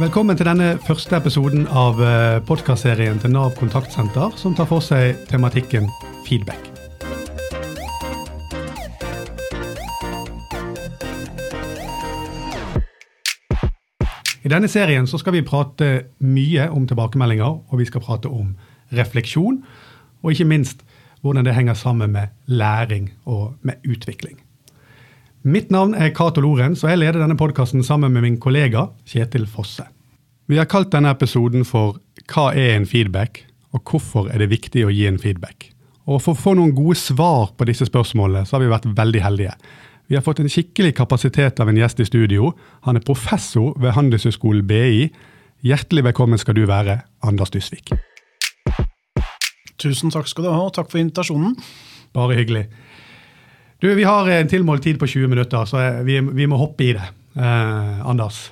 Velkommen til denne første episoden av podkastserien til Nav kontaktsenter, som tar for seg tematikken feedback. I denne serien skal vi prate mye om tilbakemeldinger, og vi skal prate om refleksjon, og ikke minst hvordan det henger sammen med læring og med utvikling. Mitt navn er Cato Lorentz, og jeg leder denne podkasten sammen med min kollega Kjetil Fosse. Vi har kalt denne episoden for Hva er en feedback, og hvorfor er det viktig å gi en feedback? Og For å få noen gode svar på disse spørsmålene, så har vi vært veldig heldige. Vi har fått en skikkelig kapasitet av en gjest i studio. Han er professor ved Handelshøyskolen BI. Hjertelig velkommen skal du være, Anders Dysvik. Tusen takk skal du ha, og takk for invitasjonen. Bare hyggelig. Du, Vi har en tilmålt tid på 20 minutter, så vi, vi må hoppe i det. Eh, Anders,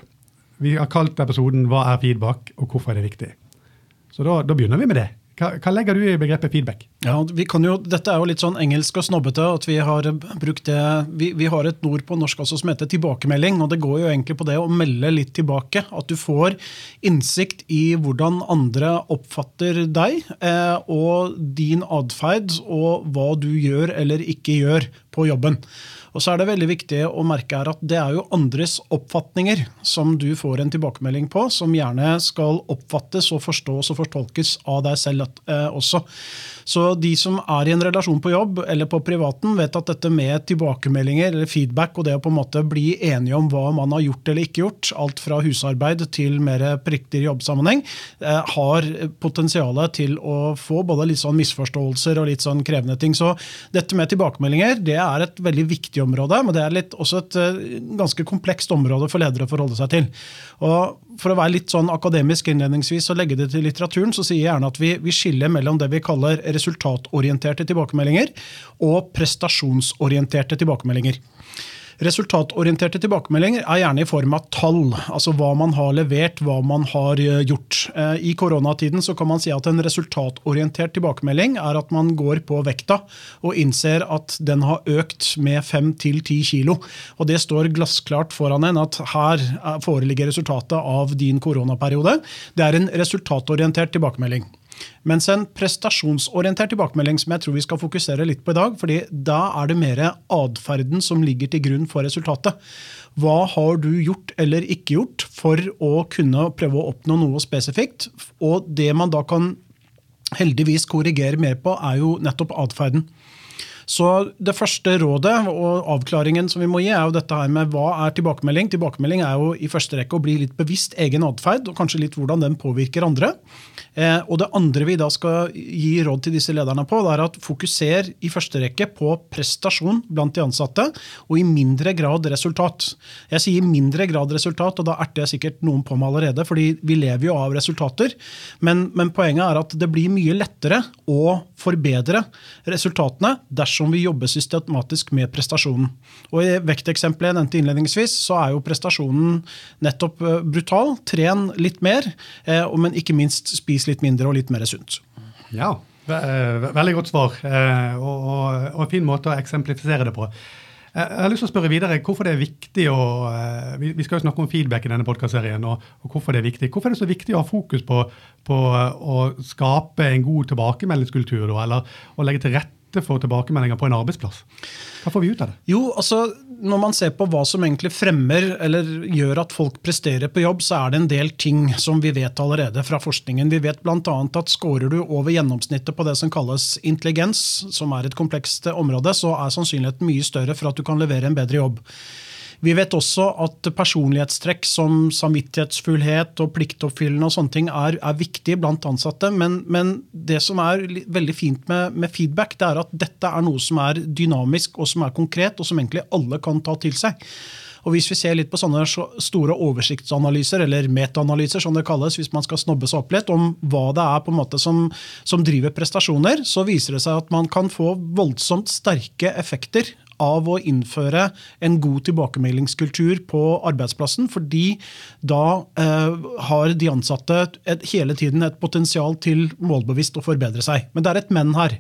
vi har kalt episoden 'Hva er feedback, og hvorfor er det viktig?' Så da, da begynner vi med det. Hva, hva, legger du i begrepet feedback? Ja, vi kan jo, Dette er jo litt sånn engelsk og snobbete. at Vi har brukt det, vi, vi har et ord på norsk også som heter tilbakemelding. og Det går jo egentlig på det å melde litt tilbake. At du får innsikt i hvordan andre oppfatter deg eh, og din atferd, og hva du gjør eller ikke gjør på jobben. Og så er det veldig viktig å merke her at det er jo andres oppfatninger som du får en tilbakemelding på, som gjerne skal oppfattes og forstås og fortolkes av deg selv eh, også. Så de som er i en relasjon på jobb eller på privaten, vet at dette med tilbakemeldinger eller feedback og det å på en måte bli enige om hva man har gjort eller ikke gjort, alt fra husarbeid til mer plikter i jobbsammenheng, eh, har potensial til å få både litt sånn misforståelser og litt sånn krevende ting. Så dette med tilbakemeldinger det er et veldig viktig område, men det er litt, også et eh, ganske komplekst område for ledere å forholde seg til. Og for å være litt sånn akademisk innledningsvis og legge det til litteraturen, så sier jeg gjerne at vi, vi skiller mellom det vi kaller resultatorienterte tilbakemeldinger og prestasjonsorienterte tilbakemeldinger. Resultatorienterte tilbakemeldinger er gjerne i form av tall, altså hva man har levert, hva man har eh, gjort. Eh, I koronatiden kan man si at en resultatorientert tilbakemelding er at man går på vekta og innser at den har økt med 5-10 kilo. Og det står glassklart foran en at her eh, foreligger resultatet av din koronaperiode. Det er en resultatorientert tilbakemelding. Mens en prestasjonsorientert tilbakemelding som jeg tror vi skal fokusere litt på i dag, fordi da er det mer atferden som ligger til grunn for resultatet. Hva har du gjort eller ikke gjort for å kunne prøve å oppnå noe spesifikt? Og det man da kan heldigvis korrigere mer på, er jo nettopp atferden. Så Det første rådet og avklaringen som vi må gi, er jo dette her med hva er tilbakemelding. Tilbakemelding er jo i første rekke å bli litt bevisst egen atferd, og kanskje litt hvordan den påvirker andre. Eh, og Det andre vi da skal gi råd til disse lederne på, det er at fokuser i første rekke på prestasjon blant de ansatte, og i mindre grad resultat. Jeg sier mindre grad resultat, og da erter jeg sikkert noen på meg allerede, fordi vi lever jo av resultater. Men, men poenget er at det blir mye lettere å forbedre resultatene dersom dersom vi jobber systematisk med prestasjonen. Og I vekteksempelet jeg nevnte innledningsvis, så er jo prestasjonen nettopp eh, brutal. Tren litt mer, eh, men ikke minst spis litt mindre og litt mer sunt. Ja, eh, veldig godt svar, og, og en fin måte å eksemplifisere det på. Jeg har lyst til å spørre videre hvorfor det er viktig å Vi skal jo snakke om feedback i denne podkastserien. Og hvorfor det er viktig. Hvorfor er det så viktig å ha fokus på, på å skape en god tilbakemeldingskultur, eller å legge til rette lette for tilbakemeldinger på en arbeidsplass. Hva får vi ut av det? Jo, altså, Når man ser på hva som egentlig fremmer eller gjør at folk presterer på jobb, så er det en del ting som vi vet allerede fra forskningen. Vi vet bl.a. at scorer du over gjennomsnittet på det som kalles intelligens, som er et komplekst område, så er sannsynligheten mye større for at du kan levere en bedre jobb. Vi vet også at personlighetstrekk som samvittighetsfullhet og pliktoppfyllende og sånne ting er, er viktig blant ansatte. Men, men, det som er veldig fint med, med, feedback, det er at dette er noe som er dynamisk og som er konkret, og som egentlig alle kan ta til seg. Og Hvis vi ser litt på sånne store oversiktsanalyser, eller metaanalyser, som det kalles, hvis man skal snobbe seg opp litt, om hva det er på en måte som, som driver prestasjoner, så viser det seg at man kan få voldsomt sterke effekter av å innføre en god tilbakemeldingskultur på arbeidsplassen. Fordi da eh, har de ansatte et, hele tiden et potensial til målbevisst å forbedre seg. Men det er et men her.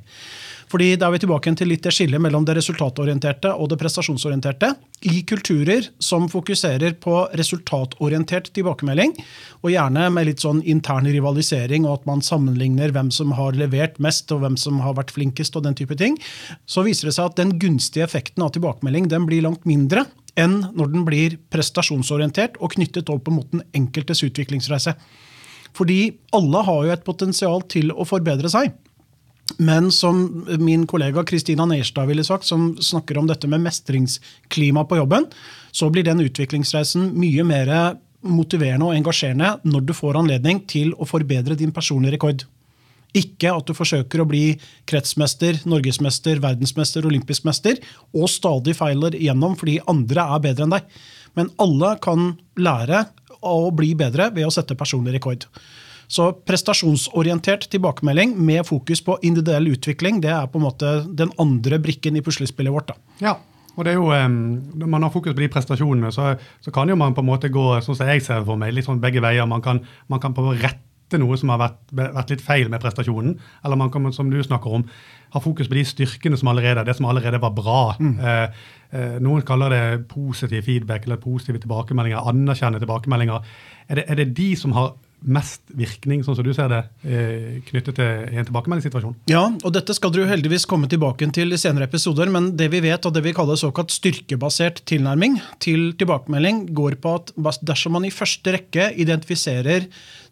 Fordi Da er vi tilbake til litt det skillet mellom det resultatorienterte og det prestasjonsorienterte. I kulturer som fokuserer på resultatorientert tilbakemelding, og gjerne med litt sånn intern rivalisering og at man sammenligner hvem som har levert mest og hvem som har vært flinkest, og den type ting, så viser det seg at den gunstige effekten av tilbakemelding den blir langt mindre enn når den blir prestasjonsorientert og knyttet opp mot den enkeltes utviklingsreise. Fordi alle har jo et potensial til å forbedre seg. Men som min kollega Kristina Nerstad ville sagt, som snakker om dette med mestringsklima på jobben, så blir den utviklingsreisen mye mer motiverende og engasjerende når du får anledning til å forbedre din personlige rekord. Ikke at du forsøker å bli kretsmester, norgesmester, verdensmester, olympisk mester og stadig feiler igjennom fordi andre er bedre enn deg. Men alle kan lære å bli bedre ved å sette personlig rekord. Så prestasjonsorientert tilbakemelding med fokus på individuell utvikling det er på en måte den andre brikken i puslespillet vårt. da. Ja, og det er jo, Når man har fokus på de prestasjonene, så, så kan jo man på en måte gå sånn som jeg ser for meg, litt sånn begge veier. Man kan, man kan prøve å rette noe som har vært, vært, litt feil med prestasjonen. Eller man kan, som du snakker om, ha fokus på de styrkene som allerede det som allerede var bra. Mm. Eh, eh, noen kaller det positiv feedback eller positive tilbakemeldinger, anerkjenne tilbakemeldinger. Er det, er det de som har mest virkning, sånn som du ser det, eh, knyttet til en tilbakemeldingssituasjon? Ja, og dette skal dere jo heldigvis komme tilbake til i senere episoder, men det vi vet og det vi kaller såkalt styrkebasert tilnærming til tilbakemelding, går på at dersom man i første rekke identifiserer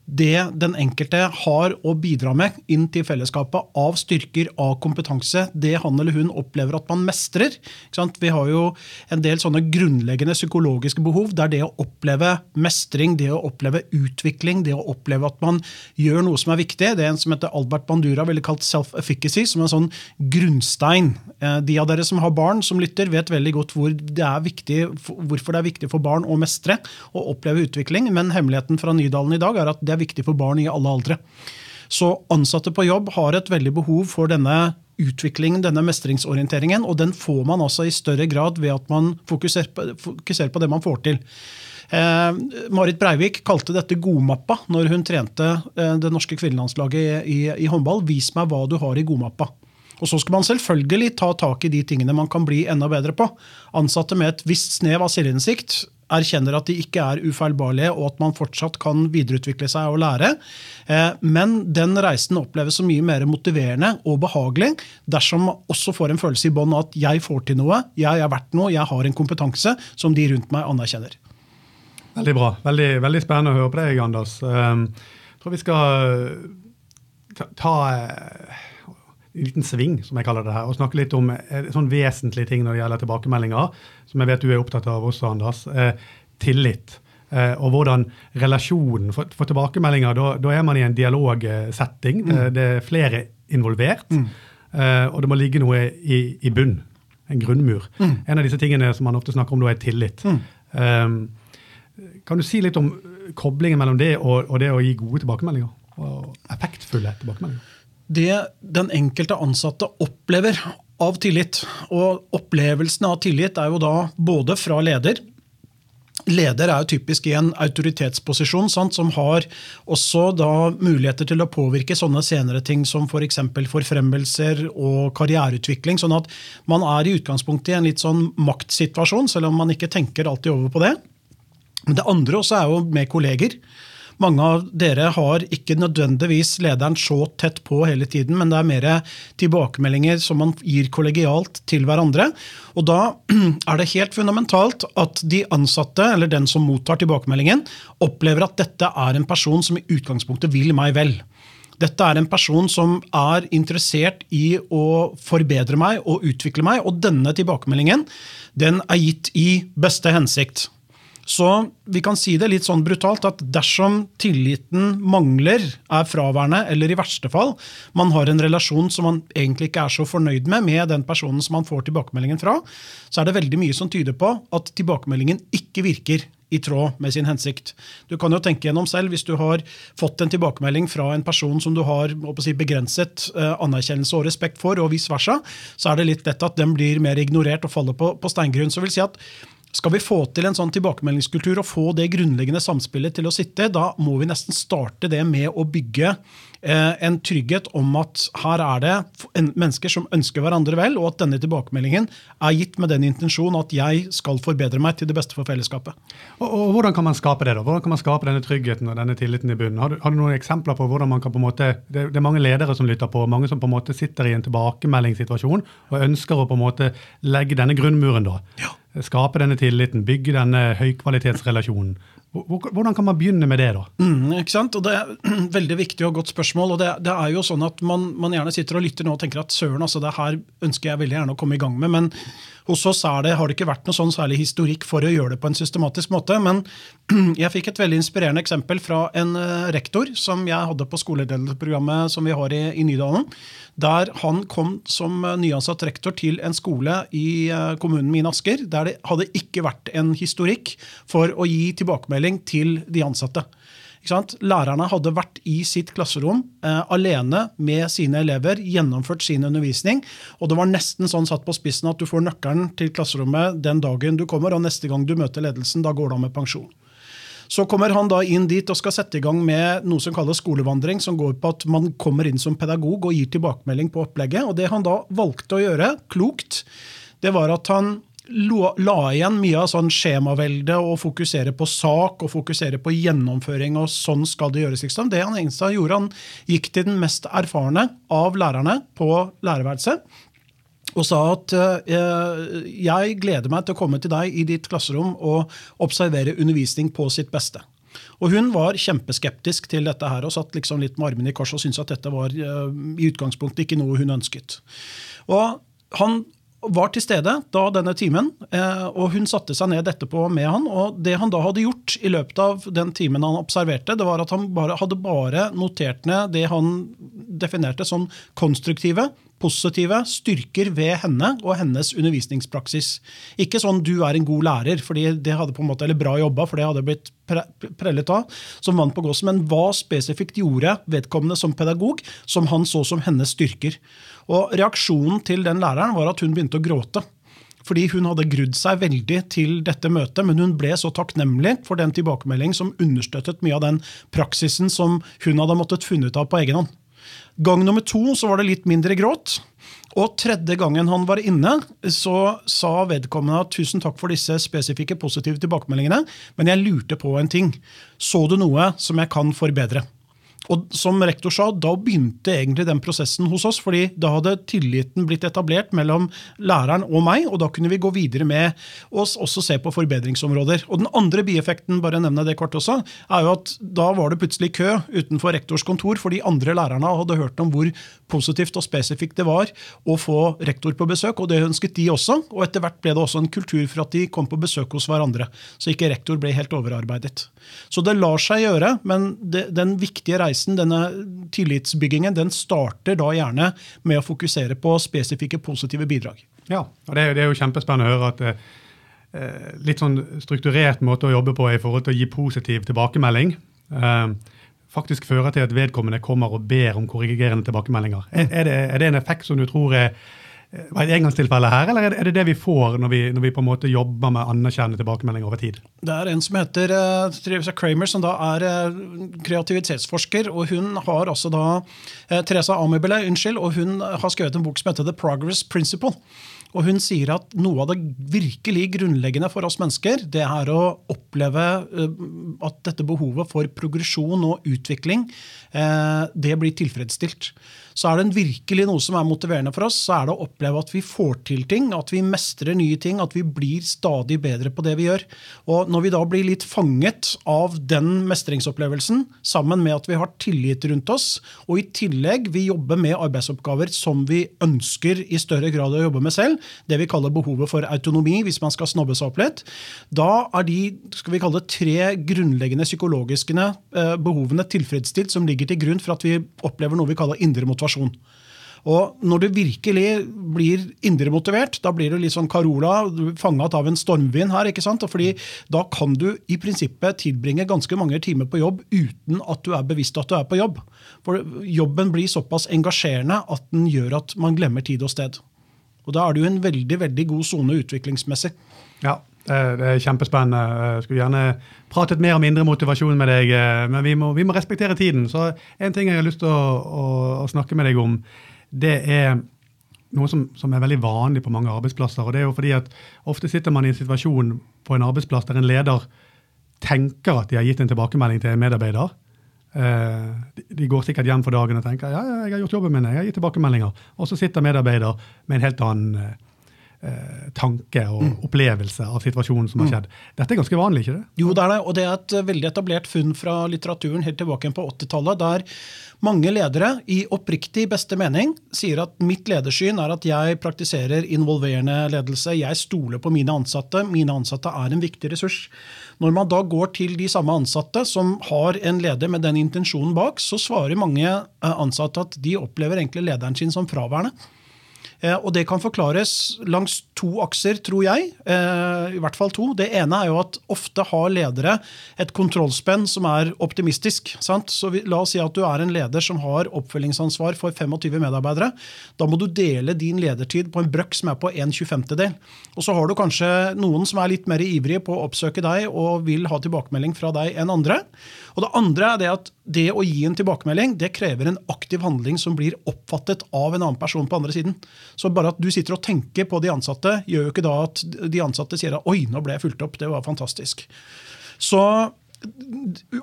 det den enkelte har å bidra med inn til fellesskapet av styrker, av kompetanse, det han eller hun opplever at man mestrer. Vi har jo en del sånne grunnleggende psykologiske behov. Det er det å oppleve mestring, det å oppleve utvikling, det å oppleve at man gjør noe som er viktig. Det er en som heter Albert Bandura ville kalt self-efficacy, som en sånn grunnstein. Eh, de av dere som har barn som lytter, vet veldig godt hvor det viktig, hvorfor det er viktig for barn å mestre og oppleve utvikling, men hemmeligheten fra Nydalen i dag er at det er viktig for barn i alle aldre. Så ansatte på jobb har et veldig behov for denne utviklingen, denne mestringsorienteringen, og den får man altså i større grad ved at man fokuserer på, fokuserer på det man får til. Eh, Marit Breivik kalte dette godmappa når hun trente eh, det norske kvinnelandslaget i, i, i, håndball. Vis meg hva du har i godmappa. Og Så skal man selvfølgelig ta tak i de tingene man kan bli enda bedre på. Ansatte med et visst snev av selvinnsikt erkjenner at de ikke er ufeilbarlige, og at man fortsatt kan videreutvikle seg og lære. Eh, men den reisen oppleves så mye mer motiverende og behagelig dersom man også får en følelse i bånn at jeg får til noe, jeg er verdt noe, jeg har en kompetanse som de rundt meg anerkjenner. Veldig bra. Veldig, veldig spennende å høre på deg, Anders. Ehm, jeg tror vi skal ta, en liten sving, som jeg kaller det her, og snakke litt om eh, sånn vesentlige ting når det gjelder tilbakemeldinger, som jeg vet du er opptatt av også, Anders. Eh, tillit. Eh, og hvordan relasjonen For, for tilbakemeldinger, da, er man i en dialogsetting. Mm. Det, det, er flere involvert. Mm. Eh, og det må ligge noe i, i bunn. En grunnmur. Mm. En av disse tingene som man ofte snakker om, da er tillit. Um, kan du si litt om koblingen mellom det og, og det å gi gode tilbakemeldinger? Og effektfulle tilbakemeldinger? Det den enkelte ansatte opplever av tillit. Og opplevelsen av tillit er jo da både fra leder Leder er jo typisk i en autoritetsposisjon sant, som har også da muligheter til å påvirke sånne senere ting som f.eks. For forfremmelser og karriereutvikling. Sånn at man er i utgangspunktet i en litt sånn maktsituasjon, selv om man ikke tenker alltid over på det. Men det andre også er jo med kolleger. Mange av dere har ikke nødvendigvis lederen så tett på hele tiden, men det er mer tilbakemeldinger som man gir kollegialt til hverandre. Og da er det helt fundamentalt at de ansatte, eller den som mottar tilbakemeldingen, opplever at dette er en person som i utgangspunktet vil meg vel. Dette er en person som er interessert i å forbedre meg og utvikle meg, og denne tilbakemeldingen den er gitt i beste hensikt. Så vi kan si det litt sånn brutalt at dersom tilliten mangler, er fraværende, eller i verste fall man har en relasjon som man egentlig ikke er så fornøyd med med den personen som man får tilbakemeldingen fra, så er det veldig mye som tyder på at tilbakemeldingen ikke virker i tråd med sin hensikt. Du kan jo tenke gjennom selv, Hvis du har fått en tilbakemelding fra en person som du har si, begrenset eh, anerkjennelse og respekt for, og vice versa, så er det litt lett at den blir mer ignorert og faller på, på steingrunn. Så vil si at skal vi få til en sånn tilbakemeldingskultur og få det grunnleggende samspillet til å sitte, da må vi nesten starte det med å bygge eh, en trygghet om at her er det mennesker som ønsker hverandre vel, og at denne tilbakemeldingen er gitt med den intensjon at jeg skal forbedre meg til det beste for fellesskapet. Og, og Hvordan kan man skape det? da? Hvordan kan man skape denne tryggheten og denne tilliten i bunnen? Har du, har du noen eksempler på hvordan man kan på en måte, det, det, er mange ledere som lytter på, mange som på en måte sitter i en tilbakemeldingssituasjon og ønsker å på en måte legge denne grunnmuren. da. Ja. Skape denne tilliten, bygge denne høykvalitetsrelasjonen. Hvordan kan man begynne med det? da? Mm, ikke sant? Og Det er veldig viktig og godt spørsmål. og det, det er jo sånn at man, man, gjerne sitter og lytter nå og tenker at søren, altså det her ønsker jeg veldig gjerne å komme i gang med. Men hos oss det, har det ikke vært noe sånn særlig historikk for å gjøre det på en systematisk måte. Men jeg fikk et veldig inspirerende eksempel fra en eh, rektor som jeg hadde på skolelederprogrammet som vi har i, i Nydalen. Der han kom som eh, nyansatt rektor til en skole i eh, kommunen min Asker. Der det hadde ikke vært en historikk for å gi tilbakemelding til de ansatte. Lærerne hadde vært i sitt klasserom eh, alene med sine elever, gjennomført sin undervisning. Og det var nesten sånn satt på spissen at du får nøkkelen til klasserommet den dagen du kommer, og neste gang du møter ledelsen, da går du av med pensjon. Så kommer han da inn dit og skal sette i gang med noe som kalles skolevandring, som går på at man kommer inn som pedagog og gir tilbakemelding på opplegget. Og det han da valgte å gjøre, klokt, det var at han la igjen mye av sånn skjemavelde og fokusere på sak og fokusere på gjennomføring. og sånn skal Det gjøres. Liksom. Det han Engstad gjorde, han gikk til den mest erfarne av lærerne på lærerværelset og sa at eh, jeg gleder meg til å komme til deg i ditt klasserom og observere undervisning på sitt beste. Og Hun var kjempeskeptisk til dette her og satt liksom litt med armene i kors og syntes at dette var eh, i utgangspunktet ikke noe hun ønsket. Og Han var til stede da denne timen, eh, og hun satte seg ned etterpå med han. og Det han da hadde gjort i løpet av den timen han observerte, det var at han bare, hadde bare notert ned det han definerte som konstruktive, positive styrker ved henne og hennes undervisningspraksis. Ikke sånn 'du er en god lærer', fordi det hadde på en måte, eller 'bra jobba', for det hadde blitt prellet av, som vant på gåsen. Men hva spesifikt gjorde vedkommende som pedagog, som han så som hennes styrker? Og Reaksjonen til den læreren var at hun begynte å gråte. Fordi hun hadde grudd seg veldig til dette møtet, men hun ble så takknemlig for den tilbakemelding som understøttet mye av den praksisen som hun hadde måttet funnet ut av på egen hånd. Gang nummer to så var det litt mindre gråt. Og tredje gangen han var inne, så sa vedkommende at tusen takk for disse spesifikke positive tilbakemeldingene, men jeg lurte på en ting. Så du noe som jeg kan forbedre? Og som rektor sa, Da begynte egentlig den prosessen hos oss. fordi Da hadde tilliten blitt etablert mellom læreren og meg, og da kunne vi gå videre med oss også se på forbedringsområder. Og Den andre bieffekten bare nevne det kort også, er jo at da var det plutselig kø utenfor rektors kontor, for andre lærerne hadde hørt om hvor positivt og spesifikt det var å få rektor på besøk, og det ønsket de også. Og etter hvert ble det også en kultur for at de kom på besøk hos hverandre, så ikke rektor ble helt overarbeidet. Så det lar seg gjøre, men det, den viktige reisen denne tillitsbyggingen, den starter da gjerne med å fokusere på spesifikke positive bidrag. Ja, og det det er jo kjempespennende å høre at eh, litt sånn strukturert måte å jobbe på i forhold til å gi positiv tilbakemelding eh, faktisk fører til at vedkommende kommer og ber om korrigerende tilbakemeldinger. Er, er, det, er det en effekt som du tror er var et engangstilfelle her, eller er det det vi får når vi, når vi på en måte jobber med anerkjennende tilbakemeldinger over tid? Det er en som heter uh, Kramer, som da er uh, kreativitetsforsker. og Hun har altså da Teresa Amibele, unnskyld, og hun har skrevet en bok som heter The Progress Principle. Og Hun sier at noe av det virkelig grunnleggende for oss mennesker, det er å oppleve at dette behovet for progresjon og utvikling, det blir tilfredsstilt så er det virkelig noe som er motiverende for oss, så er det å oppleve at vi får til ting, at vi mestrer nye ting, at vi blir stadig bedre på det vi gjør. Og Når vi da blir litt fanget av den mestringsopplevelsen, sammen med at vi har tillit rundt oss, og i tillegg vi jobber med arbeidsoppgaver som vi ønsker i større grad å jobbe med selv, det vi kaller behovet for autonomi, hvis man skal snobbe seg opp litt, da er de skal vi kalle det, tre grunnleggende psykologiske eh, behovene tilfredsstilt som ligger til grunn for at vi opplever noe vi kaller indre motivasjon motivasjon. Og når du virkelig blir indre motivert, da blir du litt sånn Carola, fanget av en stormvind her. ikke sant? Fordi Da kan du i prinsippet tilbringe ganske mange timer på jobb uten at du er bevisst at du er på jobb. For jobben blir såpass engasjerende at den gjør at man glemmer tid og sted. Og Da er du i en veldig veldig god sone utviklingsmessig. Ja, Det, det er kjempespennende. Jeg skulle gjerne pratet mer om indre motivasjon med deg, eh, men vi må, vi må respektere tiden. Så en ting jeg har lyst til å, å, å snakke med deg om, det er noe som, som, er veldig vanlig på mange arbeidsplasser. og det er jo fordi at Ofte sitter man i en situasjon på en arbeidsplass der en leder tenker at de har gitt en tilbakemelding til en medarbeider. Eh, de går sikkert hjem for dagen og tenker ja, jeg har gjort jobben min, jeg har gitt tilbakemeldinger. Og så sitter medarbeider med en helt annen eh, eh, tanke og mm. opplevelse av situasjonen som har mm. skjedd. Dette er ganske vanlig, ikke det? Jo, det er det, og det er et veldig etablert funn fra litteraturen helt tilbake på 80-tallet, der mange ledere i oppriktig beste mening sier at mitt ledersyn er at jeg praktiserer involverende ledelse, jeg stoler på mine ansatte, mine ansatte er en viktig ressurs. Når man da går til de samme ansatte som har en leder med den intensjonen bak, så svarer mange eh, ansatte at de opplever egentlig lederen sin som fraværende. Eh, og det kan forklares langs to akser, tror jeg. Eh, I hvert fall to. Det ene er jo at ofte har ledere et kontrollspenn som er optimistisk. Sant? Så La oss si at du er en leder som har oppfølgingsansvar for 25 medarbeidere. Da må du dele din ledertid på en brøk som er på en 25-del. Og så har du kanskje noen som er litt mer ivrige på å oppsøke deg og vil ha tilbakemelding fra deg enn andre. Og det andre er det at det å gi en tilbakemelding det krever en aktiv handling som blir oppfattet av en annen person på andre siden. Så bare at du sitter og tenker på de ansatte, gjør jo ikke da at de ansatte sier at 'oi, nå ble jeg fulgt opp', det var fantastisk. Så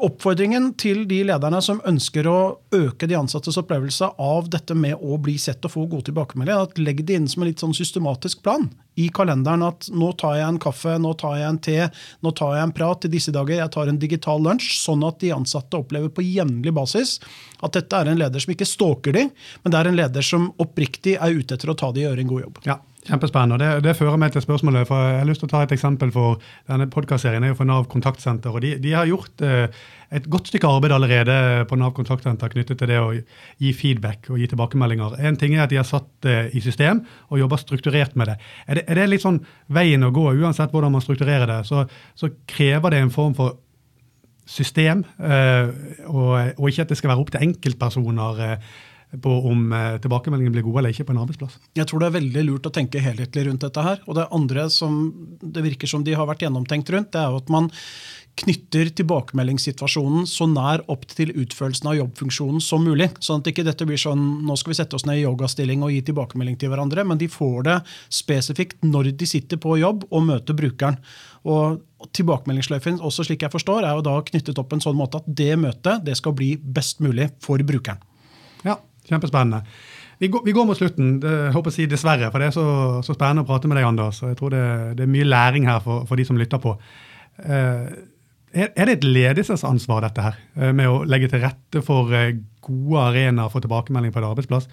oppfordringen til de lederne som ønsker å øke de ansattes opplevelse av dette med å bli sett og få gode tilbakemeldinger, at legg det inn som en litt sånn systematisk plan i kalenderen. At nå tar jeg en kaffe, nå tar jeg en te, nå tar jeg en prat i disse dager, jeg tar en digital lunsj. Sånn at de ansatte opplever på jevnlig basis at dette er en leder som ikke stalker de, men det er en leder som oppriktig er ute etter å ta de og gjøre en god jobb. Ja, Kjempespennende. Det, det, fører meg til spørsmålet. for Jeg har lyst til å ta et eksempel. for Denne podkastserien er jo for Nav kontaktsenter. og De, de har gjort eh, et godt stykke arbeid allerede på Nav kontaktsenter knyttet til det å gi feedback og gi tilbakemeldinger. En ting er at de har satt det i system og jobber strukturert med det. Er det, er det litt sånn veien å gå, uansett hvordan man strukturerer det, så, så krever det en form for system, eh, og, og, ikke at det skal være opp til enkeltpersoner. Eh, på om tilbakemeldingene tilbakemeldingen blir god eller ikke på en arbeidsplass. Jeg tror det er veldig lurt å tenke helhetlig rundt dette her. Og det andre som det virker som de har vært gjennomtenkt rundt, det er jo at man knytter tilbakemeldingssituasjonen så nær opp til utførelsen av jobbfunksjonen som mulig. Sånn at ikke dette blir sånn nå skal vi sette oss ned i yogastilling og gi tilbakemelding til hverandre, men de får det spesifikt når de sitter på jobb og møter brukeren. Og Tilbakemeldingssløyfen også slik jeg forstår, er jo da knyttet opp en sånn måte at det møtet det skal bli best mulig for brukeren. Ja, Kjempespennende. Vi går, vi går mot slutten. Det, jeg håper å si dessverre, for det er så, så, spennende å prate med deg, Anders. og Jeg tror det, det er mye læring her for, for de som lytter på. Uh, er, er, det et ledelsesansvar, dette her, uh, med å legge til rette for uh, gode arenaer for tilbakemelding på en arbeidsplass?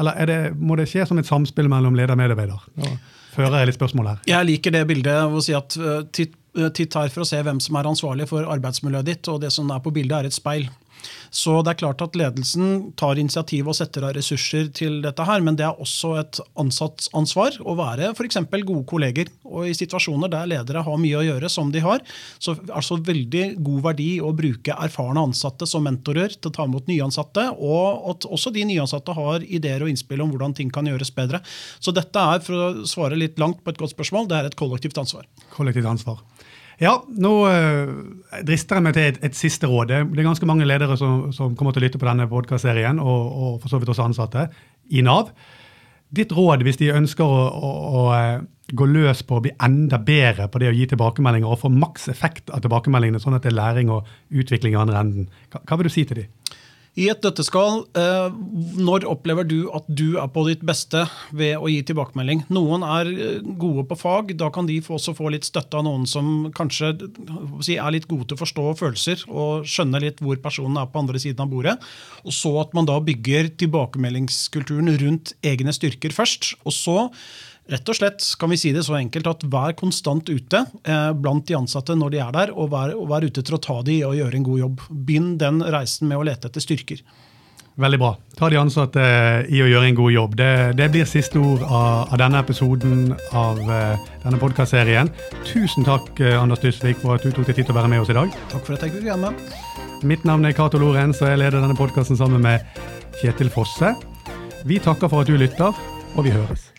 Eller det, må det skje som et samspill mellom leder og medarbeider? Nå fører jeg litt spørsmål her. Jeg liker det bildet å si at titt, titt her for å se hvem som er ansvarlig for arbeidsmiljøet ditt, og det som er på bildet, er et speil. Så det er klart at ledelsen tar initiativ og setter av ressurser til dette her, men det er også et ansatsansvar å være f.eks. gode kolleger. Og i situasjoner der ledere har mye å gjøre, som de har, så er det altså veldig god verdi å bruke erfarne ansatte som mentorer til å ta imot nyansatte, og at også de nyansatte har ideer og innspill om hvordan ting kan gjøres bedre. Så dette er, for å svare litt langt på et godt spørsmål, det er et kollektivt ansvar. Kollektivt ansvar. Ja, nå eh, drister jeg meg til et, et, siste råd. Det er ganske mange ledere som, som kommer til å lytte på denne podkastserien, og, og, for så vidt også ansatte i Nav. Ditt råd hvis de ønsker å, å, å, eh, gå løs på å bli enda bedre på det å gi tilbakemeldinger og få maks effekt av tilbakemeldingene, sånn at det er læring og utvikling i andre enden, hva, hva vil du si til dem? I et døtteskall, eh, når opplever du at du er på ditt beste ved å gi tilbakemelding? Noen er eh, gode på fag, da kan de også få litt støtte av noen som kanskje er litt gode til å forstå følelser og skjønne litt hvor personen er på andre siden av bordet. Og så at man da bygger tilbakemeldingskulturen rundt egne styrker først. Og så Rett og slett kan vi si det så enkelt at vær konstant ute eh, blant de ansatte når de er der, og vær, og vær ute til å ta de og gjøre en god jobb. Begynn den reisen med å lete etter styrker. Veldig bra. Ta de ansatte i å gjøre en god jobb. Det, det blir siste ord av, av, denne episoden av uh, denne podkastserien. Tusen takk, uh, Anders Dysvik, for at du tok deg tid til å være med oss i dag. Takk for at jeg fikk være med. Mitt navn er Cato Lorenz, og jeg leder denne podkasten sammen med Kjetil Fosse. Vi takker for at du lytter, og vi høres.